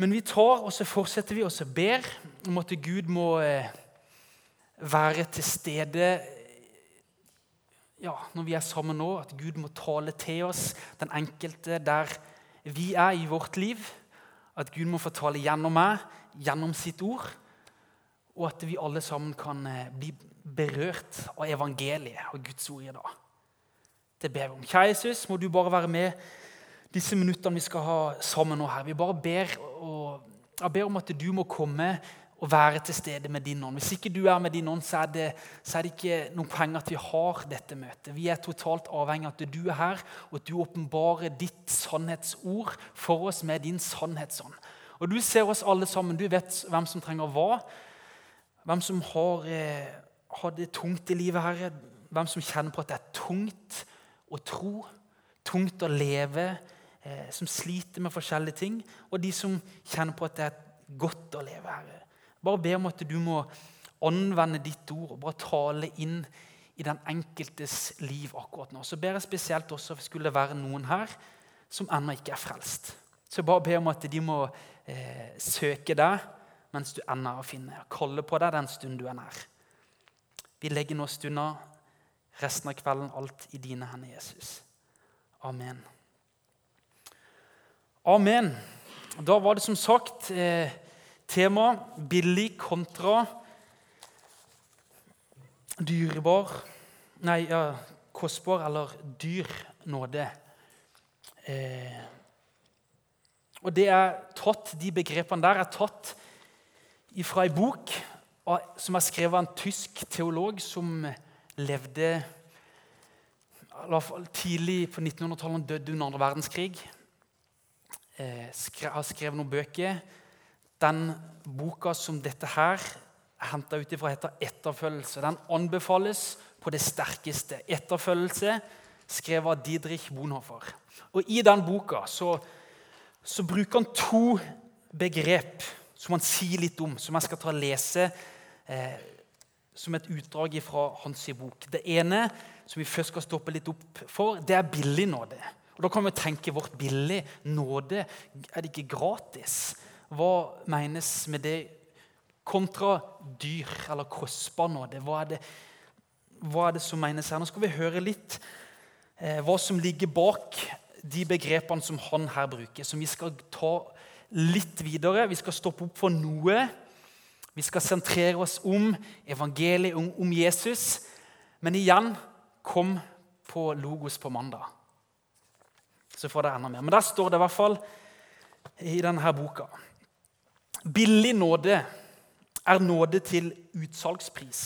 Men vi tar og så fortsetter vi og så ber om at Gud må eh, være til stede ja, når vi er sammen nå. At Gud må tale til oss, den enkelte der vi er i vårt liv. At Gud må få tale gjennom meg, gjennom sitt ord. Og at vi alle sammen kan eh, bli berørt av evangeliet og Guds ord i dag. Det ber vi om. Kjære Jesus, må du bare være med disse minuttene vi skal ha sammen nå her. Vi bare ber, og, jeg ber om at du må komme og være til stede med din ånd. Hvis ikke du er med din ånd, så er, det, så er det ikke noen poeng at vi har dette møtet. Vi er totalt avhengig av at du er her, og at du åpenbarer ditt sannhetsord for oss med din sannhetsånd. Og Du ser oss alle sammen. Du vet hvem som trenger hva. Hvem som har, eh, har det tungt i livet, Herre. Hvem som kjenner på at det er tungt å tro, tungt å leve, som sliter med forskjellige ting. Og de som kjenner på at det er godt å leve, Herre. Bare be om at du må anvende ditt ord og bare tale inn i den enkeltes liv akkurat nå. Så ber jeg spesielt også for skulle være noen her som ennå ikke er frelst. Så bare be om at de må eh, søke deg mens du ennå er å finne. Kalle på deg den stund du er nær. Vi legger nå stunda, resten av kvelden, alt i dine hender, Jesus. Amen. Amen. Da var det som sagt eh, tema billig kontra dyrebar Nei, ja, kostbar eller dyr nåde. Eh, og det er tatt, De begrepene der er tatt fra ei bok som er skrevet av en tysk teolog som levde tidlig på 1900-tallet. døde under andre verdenskrig. Eh, har skrevet noen bøker. Den boka som dette her er henta ut ifra, heter 'Etterfølgelse'. Den anbefales på det sterkeste. 'Etterfølgelse', skrevet av Didrich Bonhoeffer. Og I den boka så, så bruker han to begrep som han sier litt om, som jeg skal ta og lese eh, som et utdrag fra hans bok. Det ene som vi først skal stoppe litt opp for, det er billig nåde. Og Da kan vi tenke vårt billig nåde. Er det ikke gratis? Hva menes med det kontra dyr eller kostbar nåde? Hva er det, hva er det som menes her? Nå skal vi høre litt eh, hva som ligger bak de begrepene som han her bruker, som vi skal ta litt videre. Vi skal stoppe opp for noe. Vi skal sentrere oss om evangeliet, om, om Jesus. Men igjen kom på Logos på mandag. Så får dere enda mer. Men der står det i hvert fall i denne boka. Billig nåde er nåde til utsalgspris.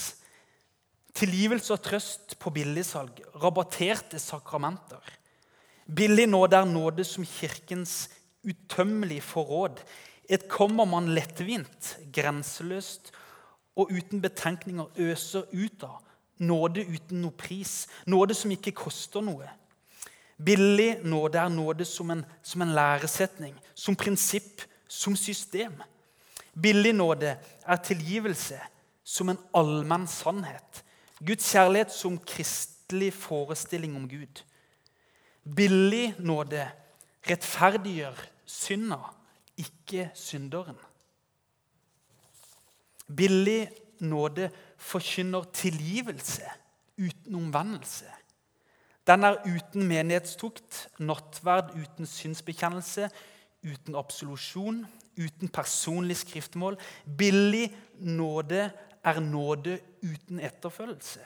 Tilgivelse og trøst på billigsalg. Rabatterte sakramenter. Billig nåde er nåde som Kirkens utømmelige forråd. Et kommer man lettvint, grenseløst og uten betenkninger øser ut av. Nåde uten noe pris. Nåde som ikke koster noe. Billig nåde er nåde som en, som en læresetning, som prinsipp, som system. Billig nåde er tilgivelse som en allmenn sannhet. Guds kjærlighet som kristelig forestilling om Gud. Billig nåde rettferdiggjør synda, ikke synderen. Billig nåde forkynner tilgivelse uten omvendelse. Den er uten menighetstukt, nattverd uten synsbekjennelse, uten absolusjon, uten personlig skriftmål. Billig nåde er nåde uten etterfølgelse.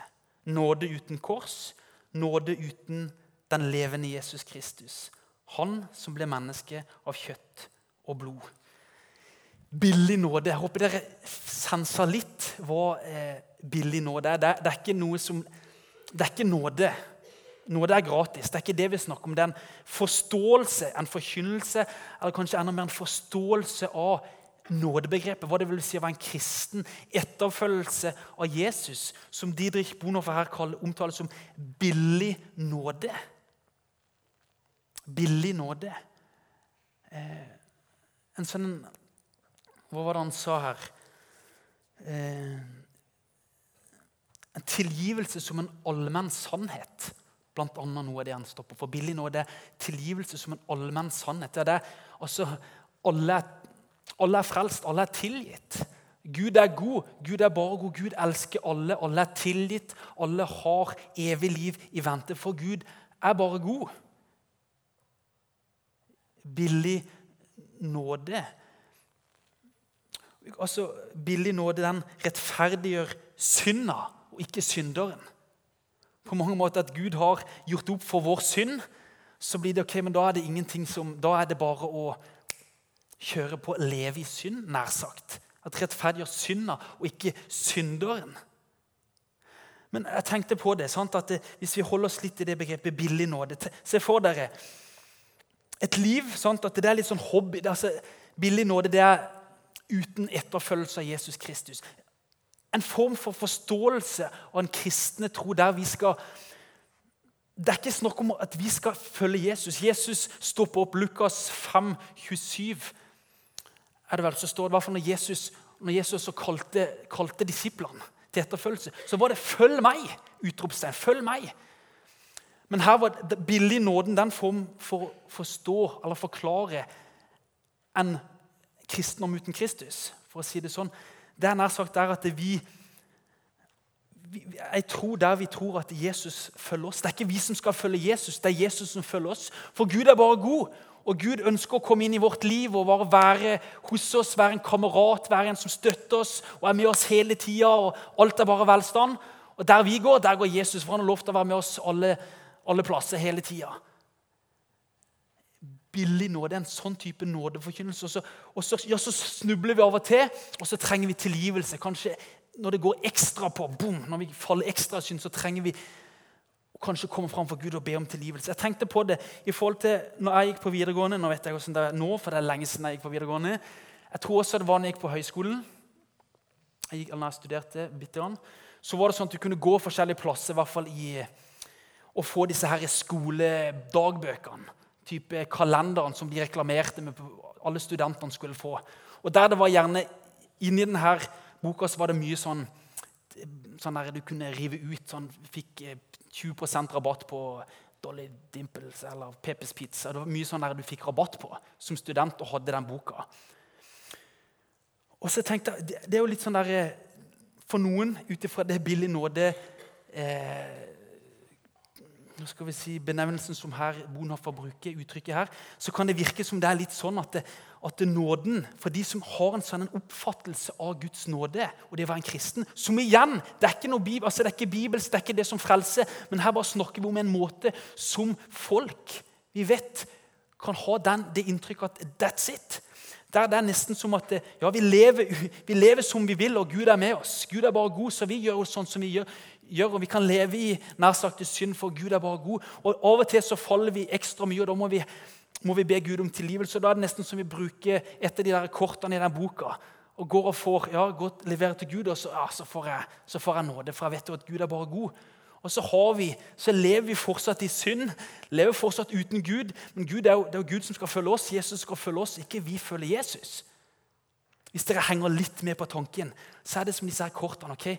Nåde uten kors. Nåde uten den levende Jesus Kristus. Han som ble menneske av kjøtt og blod. Billig nåde. Jeg håper dere senser litt hva eh, billig nåde er. Det, det, er som, det er ikke nåde Nåde er gratis. Det er ikke det vi snakker om. Det er en forståelse, en forkynnelse, eller kanskje enda mer en forståelse av nådebegrepet. Hva det vil si å være en kristen etterfølgelse av Jesus, som Didrik Bonhoeffer her omtaler som billig nåde. Billig nåde. Eh, en sånn Hva var det han sa her? Eh, en tilgivelse som en allmenn sannhet. Blant annet noe av det han stopper for. Billig nåde, tilgivelse som en allmenn sannhet. Det er det, altså, alle, Alle er frelst, alle er tilgitt. Gud er god, Gud er bare god. Gud elsker alle, alle er tilgitt. Alle har evig liv i vente, for Gud er bare god. Billig nåde. Altså, Billig nåde den rettferdiggjør synda og ikke synderen. På mange måter at Gud har gjort opp for vår synd, så blir det ok, men da er det ingenting som, da er det bare å kjøre på, leve i synd, nær sagt. At rettferdiggjør synda og ikke synderen. Men jeg tenkte på det, sant, at det, hvis vi holder oss litt i det begrepet billig nåde Se for dere et liv sant, at det er litt sånn hobby. Det altså, billig nåde det er uten etterfølgelse av Jesus Kristus. En form for forståelse av en kristne tro der vi skal Det er ikke snakk om at vi skal følge Jesus. Jesus stopper opp Lukas 5, 27. Er det vel, så står det hvert fall når Jesus, når Jesus kalte, kalte disiplene til etterfølgelse, så var det 'følg meg'! utropstegn. Følg meg! Men her var det billig nåden den form for å forstå eller forklare en kristendom uten Kristus. For å si det sånn. Det er nær sagt der at vi, Jeg tror der vi tror at Jesus følger oss. Det er ikke vi som skal følge Jesus, det er Jesus som følger oss. For Gud er bare god. Og Gud ønsker å komme inn i vårt liv og bare være hos oss, være en kamerat, være en som støtter oss og er med oss hele tida. Alt er bare velstand. Og der vi går, der går Jesus, for han har lov til å være med oss alle, alle plasser hele tida. Billig nåde, en sånn type nådeforkynnelse. Og, så, og så, ja, så snubler vi av og til, og så trenger vi tilgivelse. Kanskje når det går ekstra på, boom, når vi faller ekstra synd, så trenger vi og kanskje komme fram for Gud og be om tilgivelse. Jeg tenkte på det i forhold til når jeg gikk på videregående. Nå vet jeg hvordan det er nå, for det er lenge siden jeg gikk på videregående. Jeg tror også det var når jeg gikk på høyskolen. Jeg gikk, når jeg studerte bitte grann, Så var det sånn at du kunne gå forskjellige plasser i hvert fall i, og få disse her skoledagbøkene. Type kalenderen som de reklamerte med alle studentene skulle få. Og der det var gjerne Inni denne boka så var det mye sånn sånn der du kunne rive ut. sånn, Fikk eh, 20% rabatt på Dolly Dimples eller Peppers Pizza. Det var mye sånn der du fikk rabatt på som student og hadde den boka. Og så tenkte jeg, Det er jo litt sånn der, eh, For noen, ut ifra det billige nåde eh, nå skal vi si, Benevnelsen som her Bonhoffer bruker, uttrykket her, så kan det virke som det er litt sånn at det, at det nåden for de som har en sånn oppfattelse av Guds nåde, og det å være en kristen Som igjen det er ikke noe bibel, altså det er ikke bibelsk, det er ikke det som frelser, men her bare snakker vi om en måte som folk vi vet kan ha den, det inntrykket at that's it. Der det er nesten som at ja, vi lever, vi lever, som vi vil, og Gud er med oss. Gud er bare god, så vi gjør sånn som vi gjør. Gjør og Vi kan leve i nær sagt synd, for Gud er bare god. Og Av og til så faller vi ekstra mye, og da må vi må vi be Gud om tilgivelse. Da er det nesten som vi bruker et av de der kortene i den boka. Og går og får, ja, går, leverer til Gud, og så, ja, så, får jeg, så, får jeg, nåde. For jeg vet jo at Gud er bare god. Og så, har vi, så lever vi fortsatt i synd, lever fortsatt uten Gud. Men Gud er jo, det er jo Gud som skal følge oss. Jesus skal følge oss, ikke vi følger Jesus. Hvis dere henger litt med på tanken, så er det som disse her kortene. ok?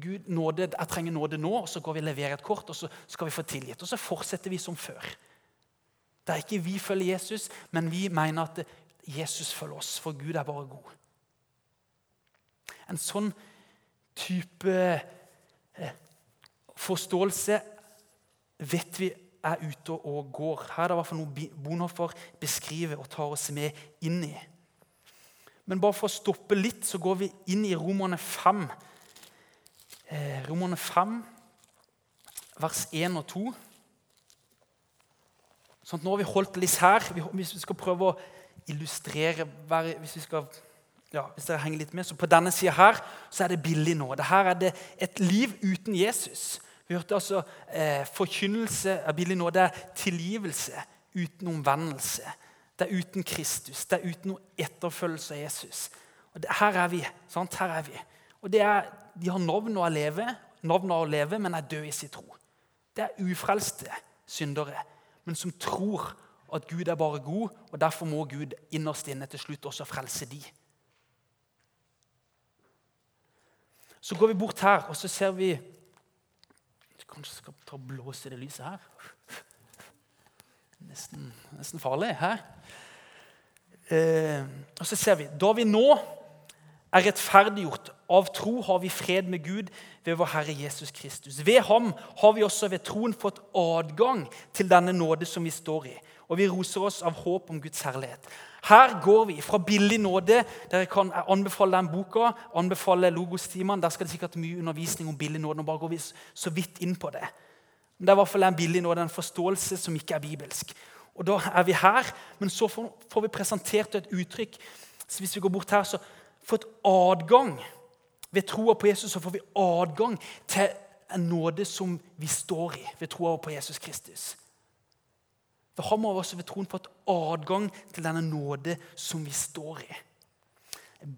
Gud, nåde, Jeg trenger nåde nå, og så går vi og leverer et kort, og så skal vi få tilgitt. Og så fortsetter vi som før. Det er ikke vi følger Jesus, men vi mener at Jesus følger oss, for Gud er bare god. En sånn type eh, forståelse vet vi er ute og går. Her er det i hvert fall noe Bonhoffer beskriver og tar oss med inn i. Men bare for å stoppe litt, så går vi inn i Romerne 5. Eh, Romerne 5, vers 1 og 2. Sånn, nå har vi holdt litt her. Hvis vi skal prøve å illustrere hvis, vi skal, ja, hvis dere henger litt med, så På denne sida her så er det billig nå. Her er det et liv uten Jesus. Vi hørte altså eh, Forkynnelse av billig nå. Det er tilgivelse uten omvendelse. Det er uten Kristus. Det er uten noe etterfølgelse av Jesus. Og det, her er vi. Sant? Her er vi. Og er, De har navn å leve, navn å leve, men er døde i sin tro. Det er ufrelste syndere men som tror at Gud er bare god, og derfor må Gud innerst inne til slutt også frelse de. Så går vi bort her, og så ser vi Kanskje skal ta og blåse det lyset her. Nesten, nesten farlig. Hæ? Eh, Og så ser vi da vi nå er rettferdiggjort av tro, har vi fred med Gud ved vår Herre Jesus Kristus. Ved ham har vi også ved troen fått adgang til denne nåde som vi står i. Og vi roser oss av håp om Guds herlighet. Her går vi fra billig nåde. Dere kan anbefale den boka, anbefale Logostimene. Der skal det sikkert mye undervisning om billig nåde. Nå bare går vi så vidt inn på det. Men det er i hvert fall en billig nåde, en forståelse som ikke er bibelsk. Og Da er vi her, men så får vi presentert et uttrykk. Så Hvis vi går bort her, så fått adgang Ved troa på Jesus så får vi adgang til en nåde som vi står i ved troa på Jesus Kristus. For ham har vi også ved troen fått adgang til denne nåde som vi står i.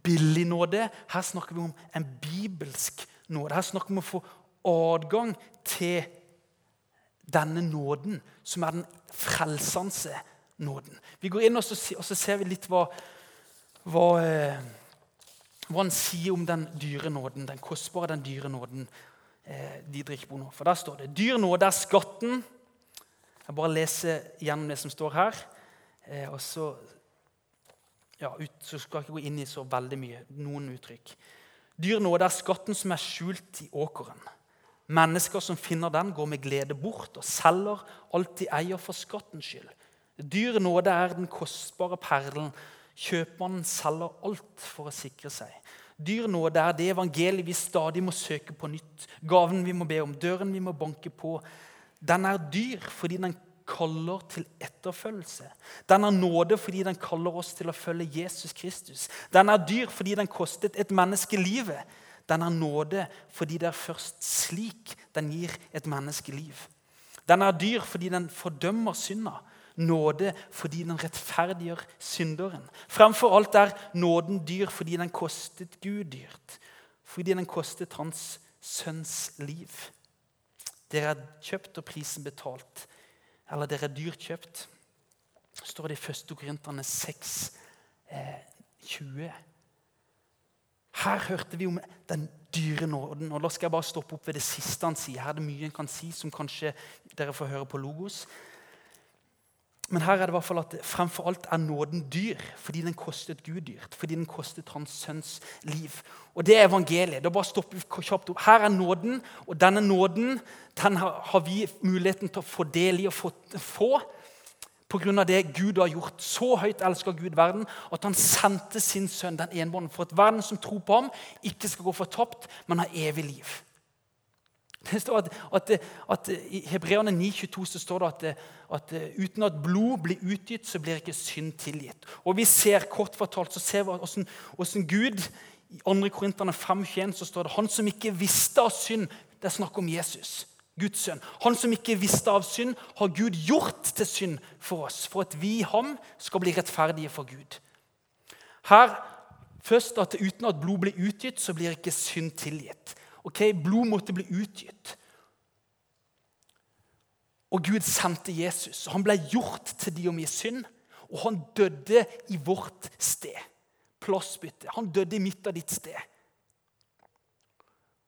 Billig nåde. Her snakker vi om en bibelsk nåde. Her snakker vi om å få adgang til denne nåden, som er den frelsende nåden. Vi går inn og så, ser vi litt hva, hva, hva, han sier om den dyre nåden, den kostbare, den dyre nåden. Eh, Didrik Bono. For der står det dyr nåde er skatten jeg bare leser gjennom det som står her. Eh, og så, ja, ut, så skal jeg ikke gå inn i så veldig mye. Noen uttrykk. Dyr nåde er skatten som er skjult i åkeren. Mennesker som finner den, går med glede bort og selger alt de eier for skattens skyld. Dyr nåde er den kostbare perlen. Kjøpmannen selger alt for å sikre seg. Dyr nåde er det evangeliet vi stadig må søke på nytt. Gaven vi må be om, døren vi må banke på. Den er dyr fordi den kaller til etterfølgelse. Den er nåde fordi den kaller oss til å følge Jesus Kristus. Den er dyr fordi den kostet et menneske livet. Den er nåde fordi det er først slik den gir et menneske liv. Den er dyr fordi den fordømmer synda. Nåde fordi den rettferdiggjør synderen. Fremfor alt er nåden dyr fordi den kostet Gud dyrt. Fordi den kostet hans sønns liv. Dere er kjøpt og prisen betalt. Eller dere er dyrt kjøpt. står det i 1. Korinterne 6, eh, 20. Her hørte vi om den dyre nåden. og Da skal jeg bare stoppe opp ved det siste han sier. Her er det mye en kan si som kanskje dere får høre på Logos. Men her er det i hvert fall at fremfor alt er nåden dyr fordi den kostet Gud dyrt. Fordi den kostet hans sønns liv. Og det er evangeliet. Da bare stopper stoppe kjapt opp. Her er nåden, og denne nåden den har vi muligheten til å få del i og få, få pga. det Gud har gjort. Så høyt elsker Gud verden at han sendte sin sønn, den enbånden, for at verden som tror på ham, ikke skal gå fortapt, men har evig liv. Det står at, at, at I Hebreerne 9,22 så står det at, at, uten at blod blir utgitt, så blir ikke synd tilgitt. Og vi ser kort fortalt, så ser vi hvordan, hvordan Gud I 2. Korinterne 5,21 så står det han som ikke visste av synd. Det er snakk om Jesus, Guds sønn. Han som ikke visste av synd, har Gud gjort til synd for oss, for at vi i ham skal bli rettferdige for Gud. Her først at uten at blod blir utgitt, så blir ikke synd tilgitt. Ok, Blod måtte bli utgitt. Og Gud sendte Jesus. Han ble gjort til de og mi synd, og han døde i vårt sted. Plassbytte. Han døde i midt av ditt sted.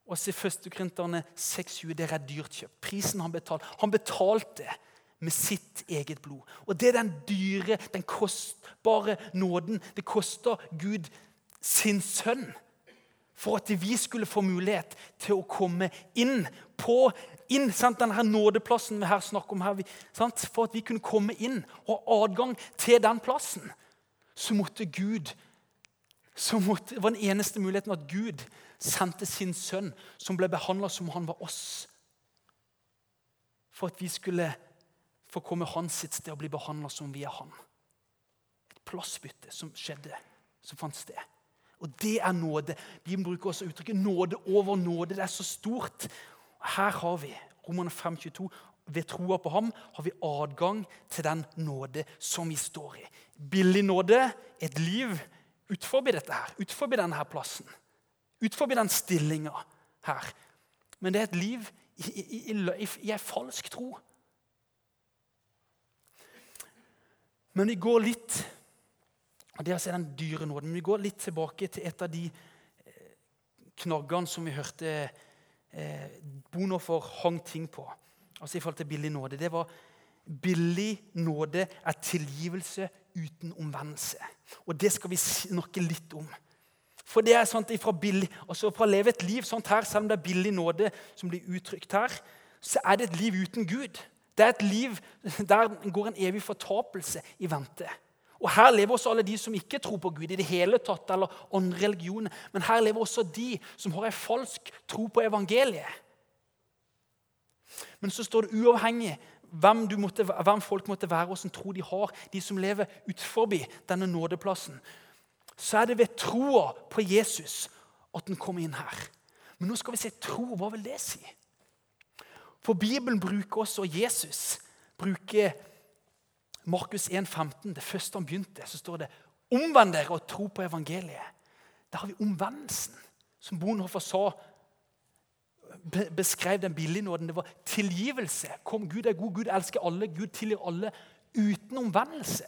Og se i 1. Korinterne 6,20 dere er dyrt kjøpt. Prisen han betalte. Han betalte med sitt eget blod. Og det er den dyre, den kostbare nåden. Det koster Gud sin sønn for at vi skulle få mulighet til å komme inn på inn, sant? denne nådeplassen vi her snakker om her. Sant? For at vi kunne komme inn og ha adgang til den plassen, så måtte Gud så måtte, var den eneste muligheten at Gud sendte sin sønn, som ble behandla som han var oss. For at vi skulle få komme hans sitt sted og bli behandla som vi er han. Et plassbytte som skjedde, som fant sted. Og det er nåde. Bibelen bruker også uttrykket 'nåde over nåde'. Det er så stort. Her har vi Romerne 5,22. Ved troa på ham har vi adgang til den nåde som vi står i. Billig nåde, et liv utenfor dette her, utenfor denne her plassen. Utenfor den stillinga her. Men det er et liv i, i, i, i en falsk tro. Men vi går litt og Det er den dyre nåden. Men vi går litt tilbake til et av de eh, knaggene som vi hørte eh, Bonoffer hang ting på. Altså i forhold til billig nåde. Det var billig nåde er tilgivelse uten omvendelse. Og det skal vi snakke litt om. For det er sånn ifra, billig, altså fra å leve et liv sånt her, selv om det er billig nåde som blir uttrykt her, så er det et liv uten Gud. Det er et liv der går en evig fortapelse i vente. Og Her lever også alle de som ikke tror på Gud i det hele tatt, eller andre religioner. Men her lever også de som har en falsk tro på evangeliet. Men så står det uavhengig hvem, måtte, hvem folk måtte være, og hvilken tro de har, de som lever utenfor denne nådeplassen, så er det ved troa på Jesus at den kommer inn her. Men nå skal vi se tro. Hva vil det si? For Bibelen bruker også, og Jesus bruker Markus 1,15. Det første han begynte, så står det 'omvend dere og tro på evangeliet'. Der har vi omvendelsen, som Bonhoeffer sa beskrev den billignåden. Det var tilgivelse. Kom, Gud er god, Gud elsker alle, Gud tilgir alle uten omvendelse.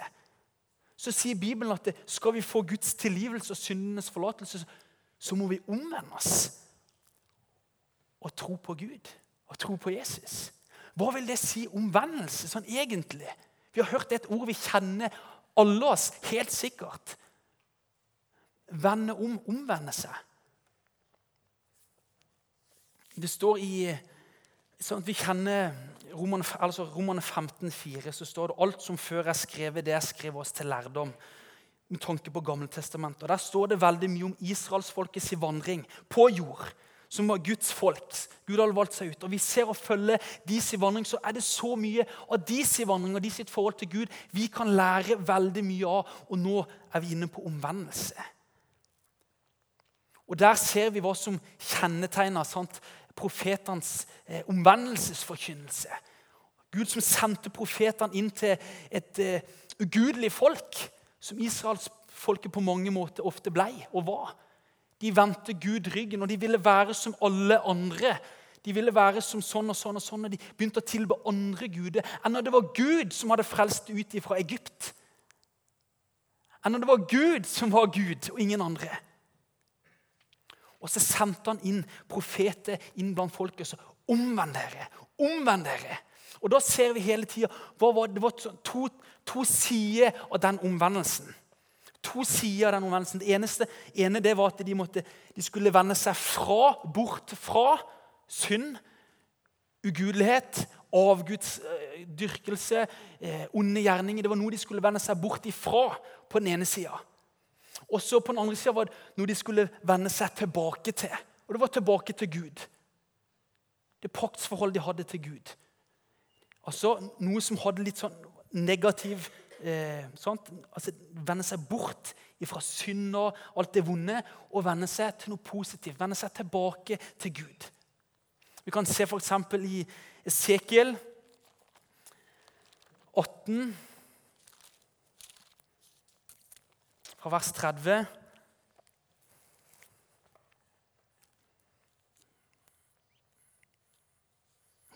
Så sier Bibelen at det, skal vi få Guds tilgivelse og syndenes forlatelse, så må vi omvende oss og tro på Gud og tro på Jesus. Hva vil det si omvendelse sånn egentlig? Vi har hørt et ord vi kjenner alle oss helt sikkert. Vende om, omvende seg. Det står i sånn at Vi kjenner Roman, altså Roman 15,4. Så står det alt som før er skrevet, det er skrevet oss til lærdom. Med tanke på Gammeltestamentet. Der står det veldig mye om israelsfolkets vandring på jord som var Guds folk. Gud hadde valgt seg ut. Og Vi ser og følger deres vandring, så er det så mye av deres vandring og de sitt forhold til Gud vi kan lære veldig mye av. Og nå er vi inne på omvendelse. Og Der ser vi hva som kjennetegner sant? profetenes eh, omvendelsesforkynnelse. Gud som sendte profetene inn til et eh, ugudelig folk, som israelsfolket på mange måter ofte ble og var. De vendte Gud ryggen, og de ville være som alle andre. De ville være som sånn og sånn og sånn, og de begynte å tilbe andre guder enn når det var Gud som hadde frelst ut fra Egypt. Enn når det var Gud som var Gud, og ingen andre. Og så sendte han inn profeter inn blant folket. Så omvend dere! Omvend dere! Og da ser vi hele tida Det var to, to sider av den omvendelsen to sider av den omvendelsen. Det eneste, ene det var at de, måtte, de skulle vende seg fra, bort fra synd, ugudelighet, avgudsdyrkelse, eh, onde gjerninger. Det var noe de skulle vende seg bort ifra på den ene sida. Og så på den andre sida var det noe de skulle vende seg tilbake til. Og det var tilbake til Gud. Det paktsforholdet de hadde til Gud. Altså Noe som hadde litt sånn negativ eh, altså, Vende seg bort fra synd og alt det vonde og vende seg til noe positivt. Vende seg tilbake til Gud. Vi kan se f.eks. i Esekiel 18, fra vers 30.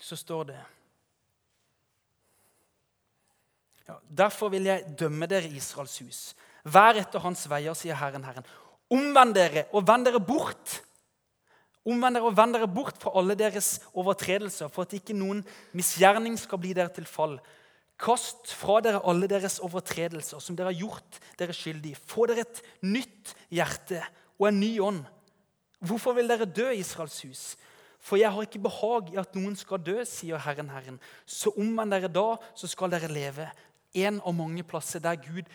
Så står det Ja, derfor vil jeg dømme dere, Israels hus. Vær etter hans veier, sier Herren, Herren. Omvend dere og vend dere bort. Omvend dere og vend dere bort fra alle deres overtredelser, for at ikke noen misgjerning skal bli dere til fall. Kast fra dere alle deres overtredelser, som dere har gjort dere skyldige. Få dere et nytt hjerte og en ny ånd. Hvorfor vil dere dø, Israels hus? For jeg har ikke behag i at noen skal dø, sier Herren, Herren. Så omvend dere da, så skal dere leve en av mange plasser der Gud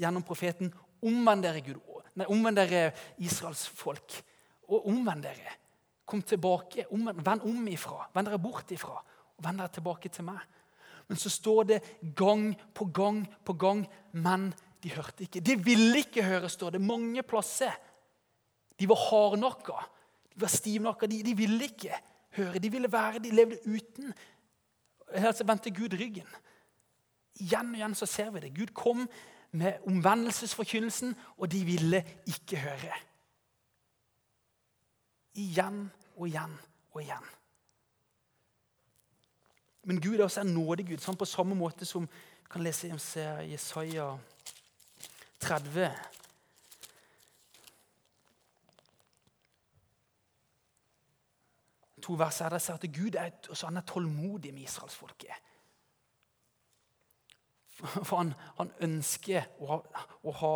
gjennom profeten omvend Gud, nei, omvend dere Israels folk. Og omvend dere. Kom tilbake. Vend om ifra. Vend dere bort ifra. Og vend dere tilbake til meg. Men så står det gang på gang på gang, men de hørte ikke. De ville ikke høre, står det mange plasser. De var hardnakka. De var stivnakka. De, de ville ikke høre. De ville være, de levde uten. Altså vendte Gud ryggen. Igjen og igjen så ser vi det. Gud kom med omvendelsesforkynnelsen, og de ville ikke høre. Igjen og igjen og igjen. Men Gud er også en nådig Gud, sånn på samme måte som vi kan lese i Jesaja 30. To vers er ser at Gud er, også han er tålmodig med israelsfolket. For han, han ønsker å, å ha,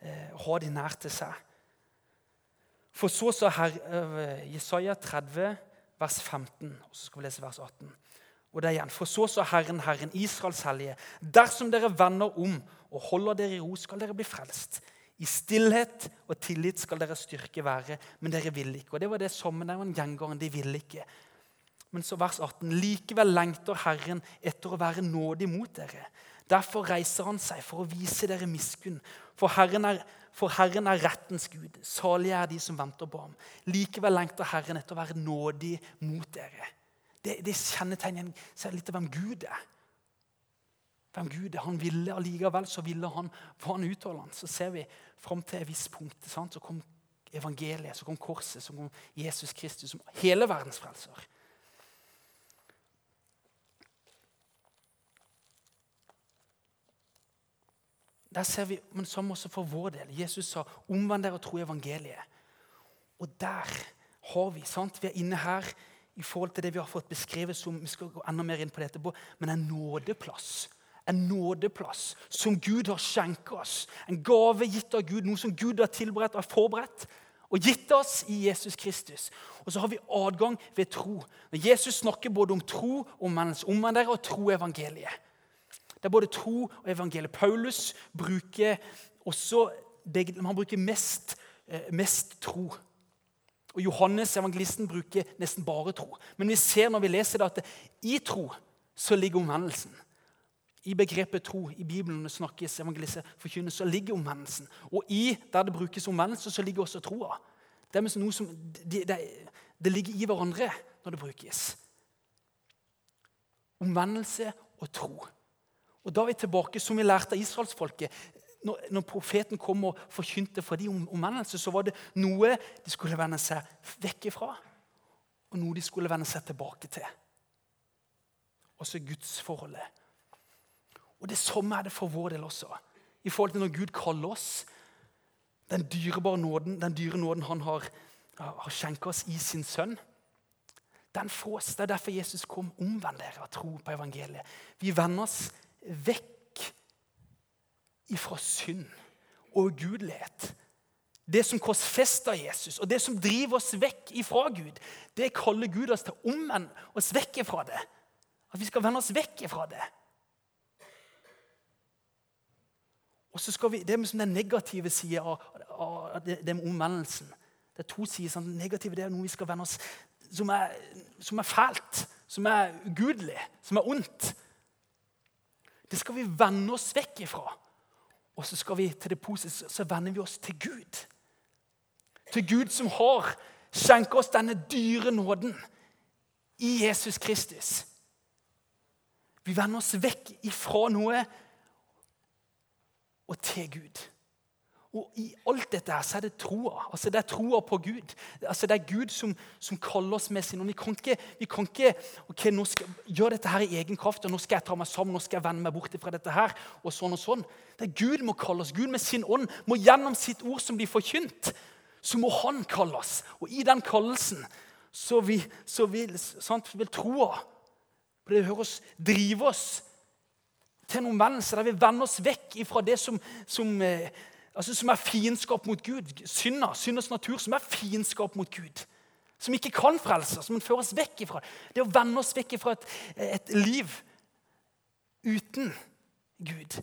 eh, ha de nær til seg. For så sa her, uh, Jesaja 30, vers 15, og så skal vi lese vers 18. Og det er igjen, For så sa Herren, Herren, Israels hellige, dersom dere vender om og holder dere i ro, skal dere bli frelst. I stillhet og tillit skal deres styrke være, men dere vil ikke. Og Det var det sammenhengen gjengåren. De ville ikke. Men så vers 18.: Likevel lengter Herren etter å være nådig mot dere. Derfor reiser han seg for å vise dere miskunn. For Herren er, for Herren er rettens Gud. Salige er de som venter på ham. Likevel lengter Herren etter å være nådig mot dere. Det, det kjennetegner litt av hvem Gud er hvem Gud er. Han ville allikevel så ville han var han utholdende. Så ser vi fram til et visst punkt. Sant? Så kom evangeliet, så kom korset, så kom Jesus Kristus som hele verdens frelser. Der ser vi, men som også for vår del. Jesus sa 'omvend dere og tro evangeliet'. Og der har vi sant? Vi er inne her i forhold til det vi har fått beskrevet som vi skal gå enda mer inn på det etterpå, men en nådeplass en nådeplass som Gud har skjenket oss. En gave gitt av Gud, noe som Gud har tilberedt og forberedt og gitt oss i Jesus Kristus. Og så har vi adgang ved tro. Når Jesus snakker både om tro og menneske, omvend dere og tro evangeliet. Det er både tro og evangeliet. Paulus bruker også han bruker mest, eh, mest tro. Og Johannes, evangelisten, bruker nesten bare tro. Men vi ser når vi leser det, at i tro så ligger omvendelsen. I begrepet tro i Bibelen når det snakkes evangelise, forkynnes, så ligger omvendelsen. Og i der det brukes omvendelse, så ligger også troa. Det, det, det, det ligger i hverandre når det brukes. Omvendelse og tro. Og Da er vi tilbake som vi lærte av israelsfolket. Når, når profeten kom og forkynte for dem om omvendelse, så var det noe de skulle vende seg vekk ifra, og noe de skulle vende seg tilbake til. Også gudsforholdet. Og Det samme er det for vår del også. I forhold til når Gud kaller oss. Den dyrebare nåden, den dyre nåden han har, har skjenket oss i sin sønn. Den fås. Det er derfor Jesus kom. Omvend dere og tro på evangeliet. Vi vender oss vekk ifra synd og ugudelighet. Det som korsfester Jesus, og det som driver oss vekk ifra Gud, det kaller Gud oss til å omvende oss vekk ifra det. At vi skal vende oss vekk ifra det. Og så skal vi, Det er som den negative sida av, av, det, det, med omvendelsen. Det er to sider. Sånn, negative det er noe vi skal vende oss som er, som er fælt, som er ugudelig, som er ondt. Det skal vi vende oss vekk ifra. Og så skal vi til det positive, så vender vi oss til Gud. Til Gud som har skjenket oss denne dyre nåden i Jesus Kristus. Vi vender oss vekk ifra noe og til Gud. Og I alt dette her så er det troa. Altså det er troa på Gud. Altså Det er Gud som, som kaller oss med sin ånd. Vi kan ikke, vi kan ikke ok, nå skal gjøre dette her i egen kraft. og Nå skal jeg ta meg sammen, nå skal jeg vende meg bort fra dette her. og sånn og sånn. Det er Gud må kalle oss. Gud med sin ånd må gjennom sitt ord som blir forkynt, så må Han kalle oss. Og i den kallelsen så vil, så vil, sant, vil troa det hører oss, drive oss til en omvendelse der vi vender oss vekk fra det som, som, eh, altså som er fiendskap mot Gud. Synda, synders natur, som er fiendskap mot Gud. Som ikke kan frelse som fører oss vekk ifra. Det å vende oss vekk ifra et, et liv uten Gud.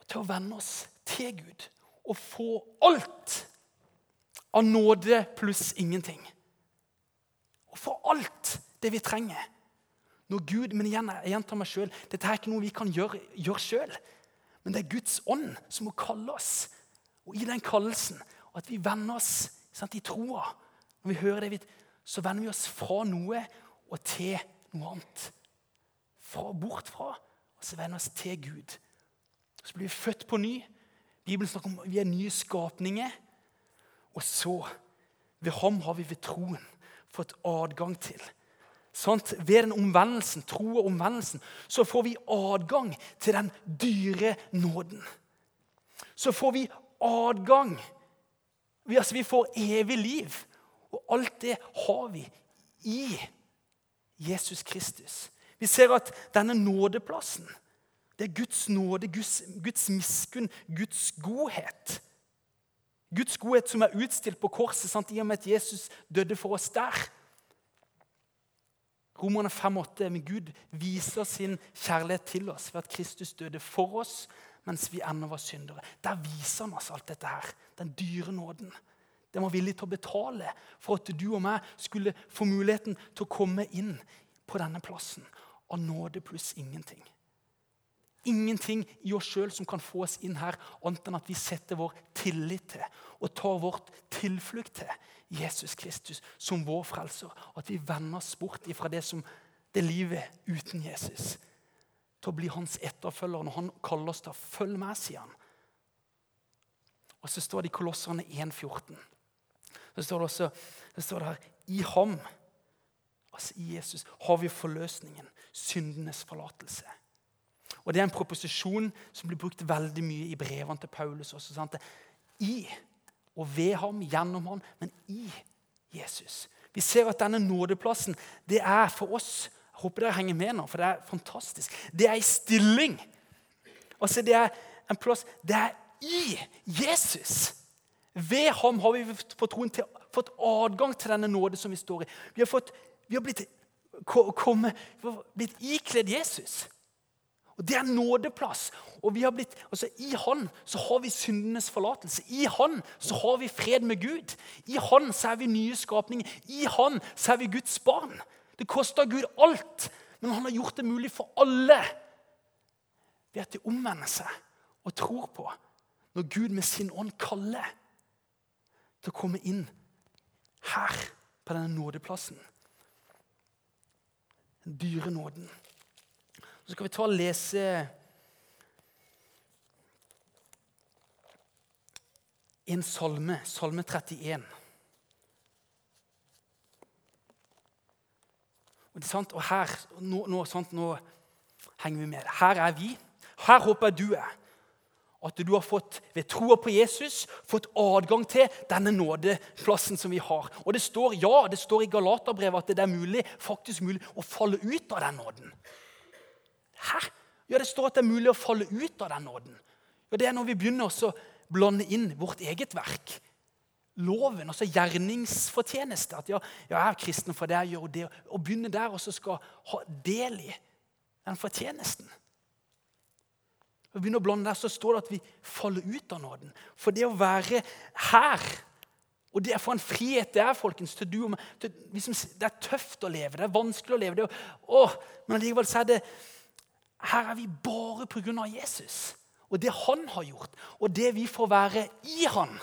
Og til å vende oss til Gud og få alt av nåde pluss ingenting. Og få alt det vi trenger. Når Gud, men igjen, jeg gjentar meg selv, Dette er ikke noe vi kan gjøre, gjøre sjøl. Men det er Guds ånd som må kalle oss. Og i den kallelsen, at vi vender oss sant, i troa Når vi hører det, så vender vi oss fra noe og til noe annet. Fra, bort fra, og så vender vi oss til Gud. Så blir vi født på ny. Bibelen snakker om vi er nye skapninger. Og så, ved ham har vi ved troen fått adgang til Sånt, ved den omvendelsen, tro og omvendelsen, så får vi adgang til den dyre nåden. Så får vi adgang. Vi, altså, vi får evig liv. Og alt det har vi i Jesus Kristus. Vi ser at denne nådeplassen Det er Guds nåde, Guds, Guds miskunn, Guds godhet. Guds godhet som er utstilt på korset sant, i og med at Jesus døde for oss der. Romerne 5,8.: Men Gud viser sin kjærlighet til oss ved at Kristus døde for oss mens vi ennå var syndere. Der viser han oss alt dette her. Den dyre nåden. Den var villig til å betale for at du og meg skulle få muligheten til å komme inn på denne plassen. Av nåde pluss ingenting. Ingenting i oss sjøl som kan få oss inn her, annet enn at vi setter vår tillit til og tar vårt tilflukt til Jesus Kristus som vår frelser. At vi vender oss bort fra det, som, det livet uten Jesus. Til å bli hans etterfølger når han kaller oss til å følge med, sier han. Og så står det i Kolosserne 1,14. Så står det også så står det her, i ham, altså i Jesus, har vi forløsningen, syndenes forlatelse. Og Det er en proposisjon som blir brukt veldig mye i brevene til Paulus. også, sant? I og ved ham, gjennom ham, men i Jesus. Vi ser at denne nådeplassen det er for oss Jeg håper dere henger med nå, for det er fantastisk. Det er i stilling. Altså, Det er en plass Det er i Jesus. Ved ham har vi fått, troen til, fått adgang til denne nåde som vi står i. Vi har, fått, vi har blitt, blitt ikledd Jesus. Og Det er nådeplass. Og vi har blitt, altså I Han så har vi syndenes forlatelse. I Han så har vi fred med Gud. I Han så er vi nye skapninger. I Han så er vi Guds barn. Det koster Gud alt, men han har gjort det mulig for alle ved at de omvender seg og tror på når Gud med sin ånd kaller til å komme inn her på denne nådeplassen. Den dyre nåden. Så skal vi ta og lese en salme, salme 31. Og, og her, nå, nå, sant, nå henger vi med. Her er vi. Her håper jeg du er. At du har fått, ved troa på Jesus fått adgang til denne nådeplassen som vi har. Og det står ja, det står i Galaterbrevet at det er mulig, faktisk mulig å falle ut av den nåden. Hæ? Ja, Det står at det er mulig å falle ut av den nåden. Ja, Det er når vi begynner å blande inn vårt eget verk. Loven, altså gjerningsfortjeneste. At ja, jeg er kristen for det jeg gjør det. Og begynne der og så skal ha del i den fortjenesten. Og begynner å blande der, så står det at vi faller ut av nåden. For det å være her og det er for en frihet det er, folkens. til du og meg. Det, er tøft å leve, det er vanskelig å leve. Det, å, men allikevel så er det her er vi bare pga. Jesus og det han har gjort, og det vi får være i han.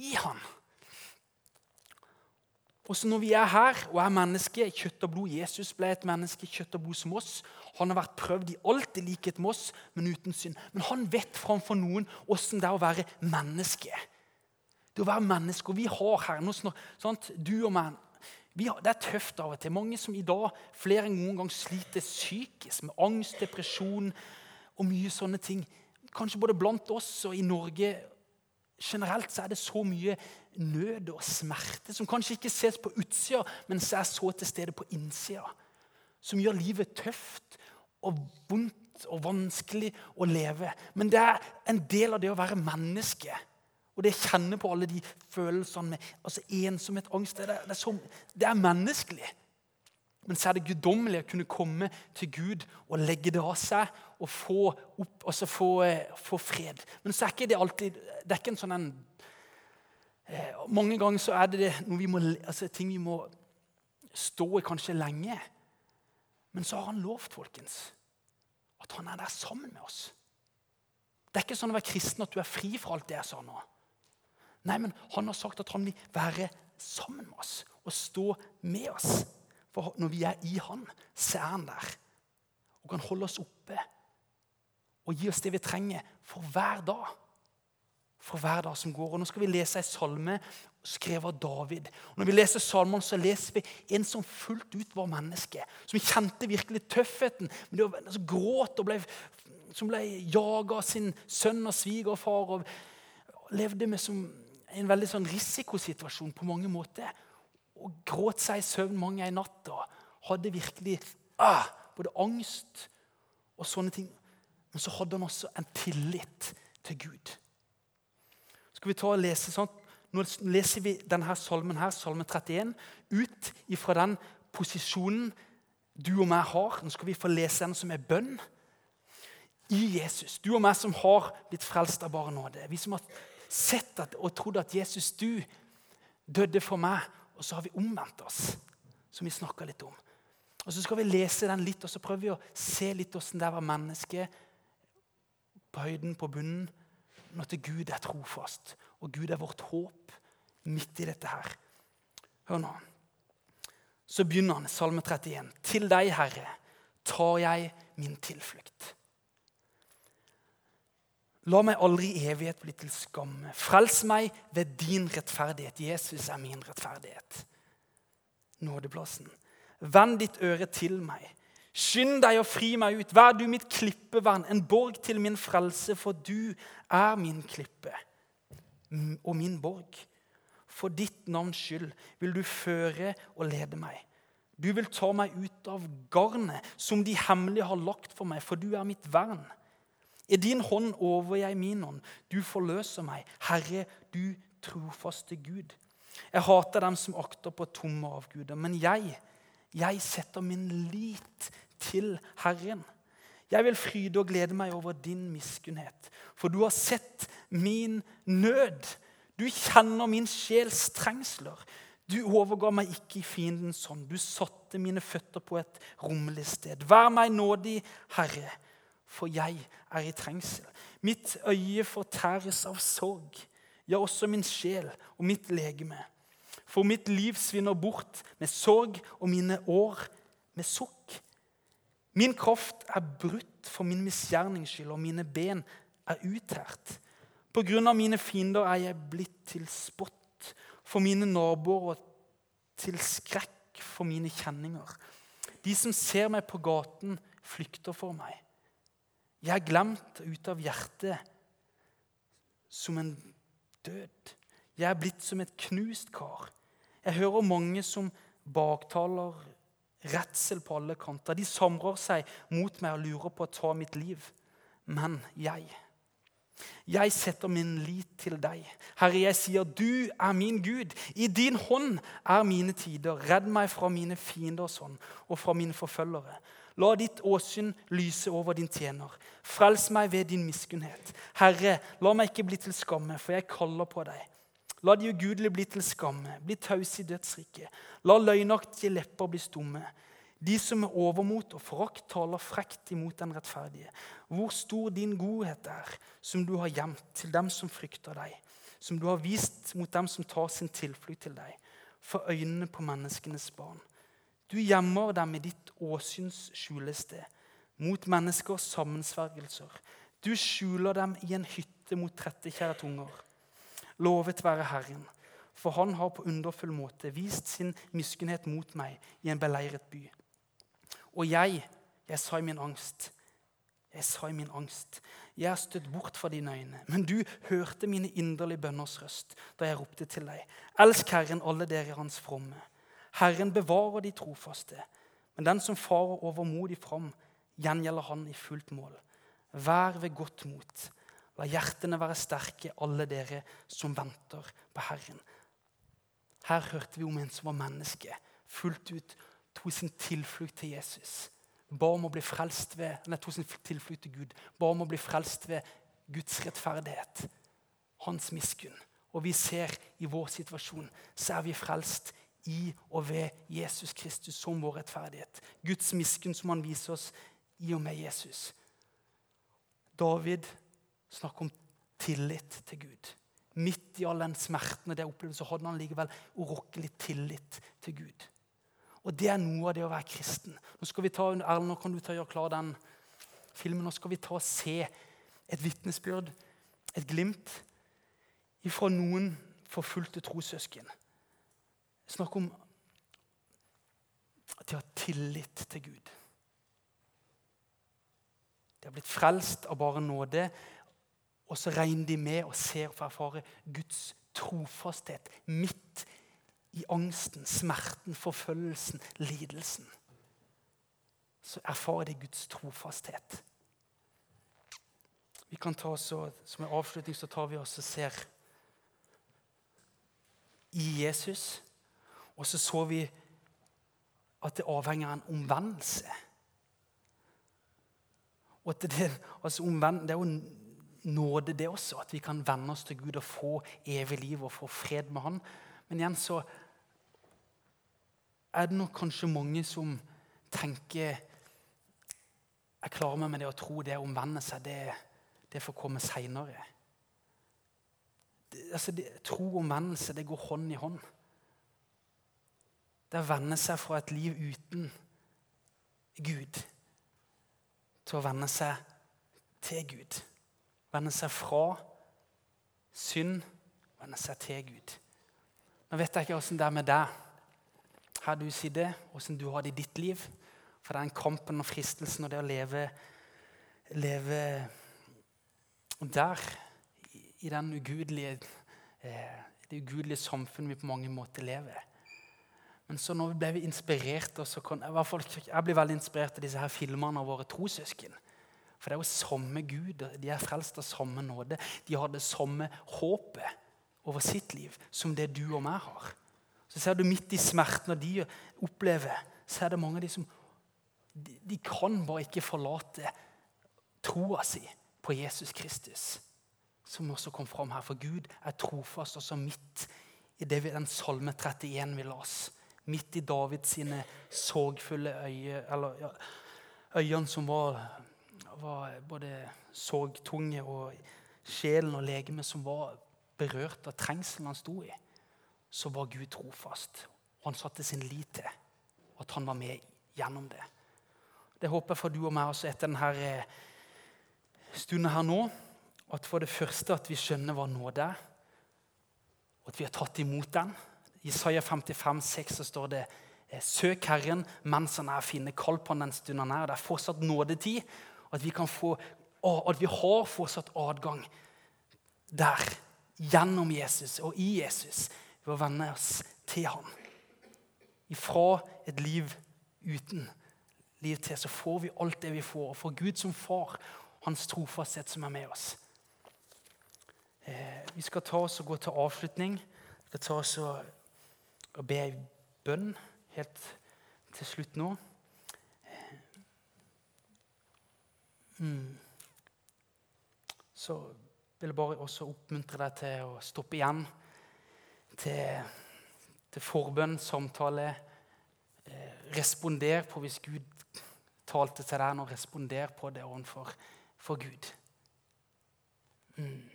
I han. Også når vi er her og er mennesker, kjøtt og blod Jesus ble et menneske, kjøtt og blod som oss. Han har vært prøvd i alt i likhet med oss, men uten synd. Men han vet framfor noen åssen det er å være menneske. Det å være menneske, og Vi har her noe sånt, du og meg har, det er tøft av og til. Mange som i dag flere enn noen gang sliter psykisk med angst, depresjon og mye sånne ting. Kanskje både blant oss og i Norge generelt så er det så mye nød og smerte som kanskje ikke ses på utsida, men som er så til stede på innsida. Som gjør livet tøft og vondt og vanskelig å leve. Men det er en del av det å være menneske. Og det kjenner på alle de følelsene med altså ensomhet, angst det er, det, er så, det er, menneskelig. Men så er det guddommelig å kunne komme til Gud og legge det av seg og få, opp, altså få, eh, få fred. Men så er ikke det alltid Det er ikke en sånn en eh, Mange ganger så er det vi må, altså, ting vi må stå i kanskje lenge. Men så har han lovt, folkens, at han er der sammen med oss. Det er ikke sånn å være kristen at du er fri fra alt det jeg sa nå. Nei, men han har sagt at han vil være sammen med oss og stå med oss. For når vi er i han, så er han der og kan holde oss oppe og gi oss det vi trenger for hver dag. For hver dag som går. Og Nå skal vi lese ei salme skrevet av David. Og når vi leser salmene, så leser vi en som fullt ut var menneske. Som kjente virkelig tøffheten. Men det var, altså, gråt og ble, som ble jaga av sin sønn og svigerfar. Og levde med som en veldig sånn risikosituasjon på mange måter. Og gråt seg i søvn mange en natt og hadde virkelig ah, både angst og sånne ting. Men så hadde han også en tillit til Gud. Skal vi ta og lese sånn? Nå leser vi denne salmen, her, salme 31, ut ifra den posisjonen du og meg har. Nå skal vi få lese den som er bønn i Jesus. Du og meg som har blitt frelst av bare nåde. Vi som har sett at, og trodd at Jesus, du døde for meg, og så har vi omvendt oss, som vi snakka litt om. Og Så skal vi lese den litt, og så prøver vi å se litt hvordan det var mennesket på høyden, på bunnen, Men at Gud er trofast. Og Gud er vårt håp midt i dette her. Hør nå. Så begynner han, Salme 31. Til deg, Herre, tar jeg min tilflukt. La meg aldri i evighet bli til skamme. Frels meg ved din rettferdighet. Jesus er min rettferdighet. Nådeplassen. Vend ditt øre til meg. Skynd deg og fri meg ut. Vær du mitt klippevern, en borg til min frelse, for du er min klippe og min borg. For ditt navns skyld vil du føre og lede meg. Du vil ta meg ut av garnet som de hemmelige har lagt for meg, for du er mitt vern. I din hånd over jeg min ånd. Du forløser meg. Herre, du trofaste Gud. Jeg hater dem som akter på tomme avguder, men jeg, jeg setter min lit til Herren. Jeg vil fryde og glede meg over din miskunnhet, for du har sett min nød. Du kjenner min sjels trengsler. Du overga meg ikke i fiendens hånd. Du satte mine føtter på et rommelig sted. Vær meg nådig, Herre for jeg er i trengsel. Mitt øye fortæres av sorg, ja, også min sjel og mitt legeme. For mitt liv svinner bort med sorg og mine år med sukk. Min kraft er brutt for min misgjernings skyld, og mine ben er uthært. På grunn av mine fiender er jeg blitt til spott for mine naboer og til skrekk for mine kjenninger. De som ser meg på gaten, flykter for meg. Jeg er glemt ut av hjertet som en død. Jeg er blitt som et knust kar. Jeg hører mange som baktaler redsel på alle kanter. De samrer seg mot meg og lurer på å ta mitt liv. Men jeg jeg setter min lit til deg. Herre, jeg sier, du er min Gud. I din hånd er mine tider. Redd meg fra mine fienders hånd og fra mine forfølgere. La ditt åsyn lyse over din tjener. Frels meg ved din miskunnhet. Herre, la meg ikke bli til skamme, for jeg kaller på deg. La de ugudelige bli til skamme, bli tause i dødsriket. La løgnaktige lepper bli stumme. De som med overmot og forakt taler frekt imot den rettferdige. Hvor stor din godhet er, som du har gjemt til dem som frykter deg. Som du har vist mot dem som tar sin tilflukt til deg. For øynene på menneskenes barn. Du gjemmer dem i ditt åsyns skjulested, mot menneskers sammensvergelser. Du skjuler dem i en hytte mot trettekjære tunger. Lovet være Herren, for han har på underfull måte vist sin miskunnhet mot meg i en beleiret by. Og jeg, jeg sa i min angst, jeg sa i min angst, jeg er støtt bort fra dine øyne, men du hørte mine inderlige bønners røst da jeg ropte til deg. Elsk Herren, alle dere hans fromme. Herren bevarer de trofaste, men den som farer overmodig fram, gjengjelder han i fullt mål. Vær ved godt mot. La hjertene være sterke, alle dere som venter på Herren. Her hørte vi om en som var menneske, fullt ut tok sin tilflukt til Jesus. Ba om å bli frelst ved, nei, tok sin tilflukt til Gud. Ba om å bli frelst ved Guds rettferdighet, hans miskunn. Og vi ser i vår situasjon så er vi frelst i og ved Jesus Kristus som vår rettferdighet. Guds miskunn som han viser oss i og med Jesus. David snakker om tillit til Gud. Midt i all den smerten og det opplevde, så hadde han likevel urokkelig tillit til Gud. Og Det er noe av det å være kristen. Nå skal vi ta, Erlend, nå kan du ta og gjøre klar den filmen. Nå skal vi ta og se et vitnesbyrd, et glimt, ifra noen forfulgte trossøsken. Snakk om at de har tillit til Gud. De har blitt frelst av bare nåde, og så regner de med og ser for å erfare Guds trofasthet midt i angsten, smerten, forfølgelsen, lidelsen. så erfarer de Guds trofasthet. Vi kan ta oss Som en avslutning så tar vi oss og ser i Jesus. Og så så vi at det avhenger av en omvendelse. Og at det, altså omvend, det er jo nåde, det også, at vi kan vende oss til Gud og få evig liv og få fred med Han. Men igjen så er det nok kanskje mange som tenker Jeg klarer meg med det å tro det å omvende seg, det, det får komme seinere. Altså, tro og omvendelse det går hånd i hånd. Det er å vende seg fra et liv uten Gud til å vende seg til Gud. Vende seg fra synd, vende seg til Gud. Nå vet jeg ikke åssen det er med deg her du sitter, åssen du har det i ditt liv. For det er den kampen og fristelsen og det å leve, leve der, i den ugudelige, eh, det ugudelige samfunnet vi på mange måter lever. Men så nå ble vi inspirert, og så kan, jeg blir veldig inspirert av disse her filmene av våre trossøsken. For det er jo samme Gud. De er frelst av samme nåde. De har det samme håpet over sitt liv som det du og meg har. Så ser du midt i smerten og de opplever, så er det mange av de som de, de kan bare ikke forlate troa si på Jesus Kristus. Som også kom fram her. For Gud er trofast også midt i det vi, den salme 31 vi las. Midt i Davids sine sorgfulle øyne, ja, øynene som var, var både sorgtunge, og sjelen og legemet som var berørt av trengselen han sto i så var Gud trofast. Og han satte sin lit til at han var med gjennom det. Det håper jeg for du og meg også etter denne eh, stunden her nå. At for det første at vi skjønner hva nåde er, og at vi har tatt imot den. I Isaiah 55, 6 så står det eh, Søk Herren mens han er finne. Kall på han den stunden han er. Det er fortsatt nådetid. At vi, kan få, at vi har fortsatt adgang der. Gjennom Jesus og i Jesus ved å vende oss til ham. Ifra et liv uten liv til, så får vi alt det vi får. Og for Gud som far, hans trofasthet som er med oss. Eh, vi skal ta oss og gå til avslutning. Vi skal ta oss og, og be ei bønn helt til slutt nå. Mm. Så vil jeg bare også oppmuntre deg til å stoppe igjen til, til forbønn, samtale. Eh, responder på hvis Gud talte til deg, og responder på det overfor for Gud. Mm.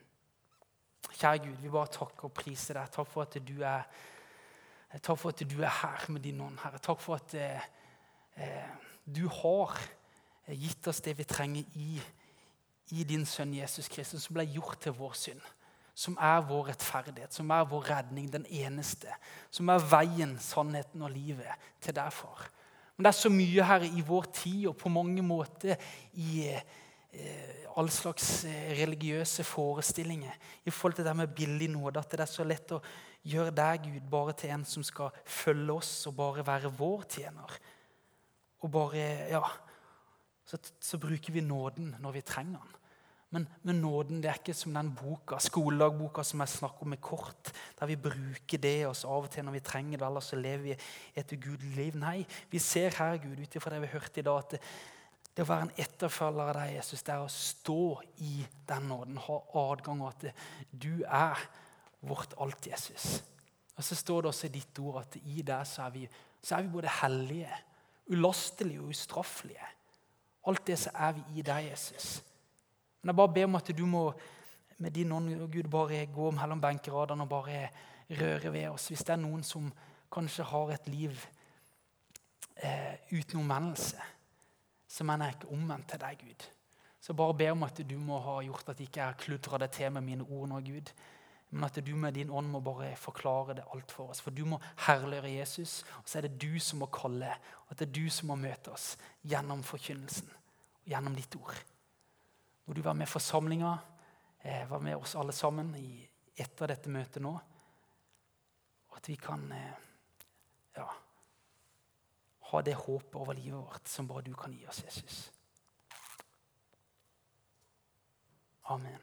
Kjære Gud, vi bare takker og priser deg. Takk for at du er, takk for at du er her med din ånd, Herre. Takk for at eh, eh du har gitt oss det vi trenger i, i din sønn Jesus Kristus, som ble gjort til vår synd som er vår rettferdighet, som er vår redning, den eneste. Som er veien, sannheten og livet til deg, far. Men det er så mye her i vår tid og på mange måter i eh, all slags eh, religiøse forestillinger i forhold til det med billig nåde, at det er så lett å gjøre deg, Gud, bare til en som skal følge oss og bare være vår tjener. Og bare, ja, så, så bruker vi nåden når vi trenger den. Men, men, nåden det er ikke som den boka, skoledagboka som jeg snakker om med kort, der vi bruker det oss av og til når vi trenger det, eller så lever vi et ugudelig liv. Nei, vi ser her, Gud, ut ifra det vi hørte i dag, at det, det å være en etterfølger av deg, Jesus, det er å stå i den nåden, ha adgang, og at du er vårt alt, Jesus. Og Så står det også i ditt ord at i deg så så er vi både hellige, ulastelige og ustraffelige. Alt det så er vi i deg, Jesus. Men jeg bare ber om at du må med din ånd Gud, bare gå mellom benkeradene og bare røre ved oss. Hvis det er noen som kanskje har et liv eh, uten omvendelse, så mener jeg ikke omvendt til deg, Gud. Så bare be om at du må ha gjort at jeg ikke har kludra det til med mine ord nå, Gud. Men at du med din ånd må bare forklare det alt for oss. For du må herliggjøre Jesus, og så er det du som må kalle. Og at det er du som må møte oss gjennom forkynnelsen. Gjennom ditt ord. Må du være med forsamlinga, eh, være med oss alle sammen etter dette møtet nå. Og at vi kan eh, ja, ha det håpet over livet vårt som bare du kan gi oss, Jesus. Amen.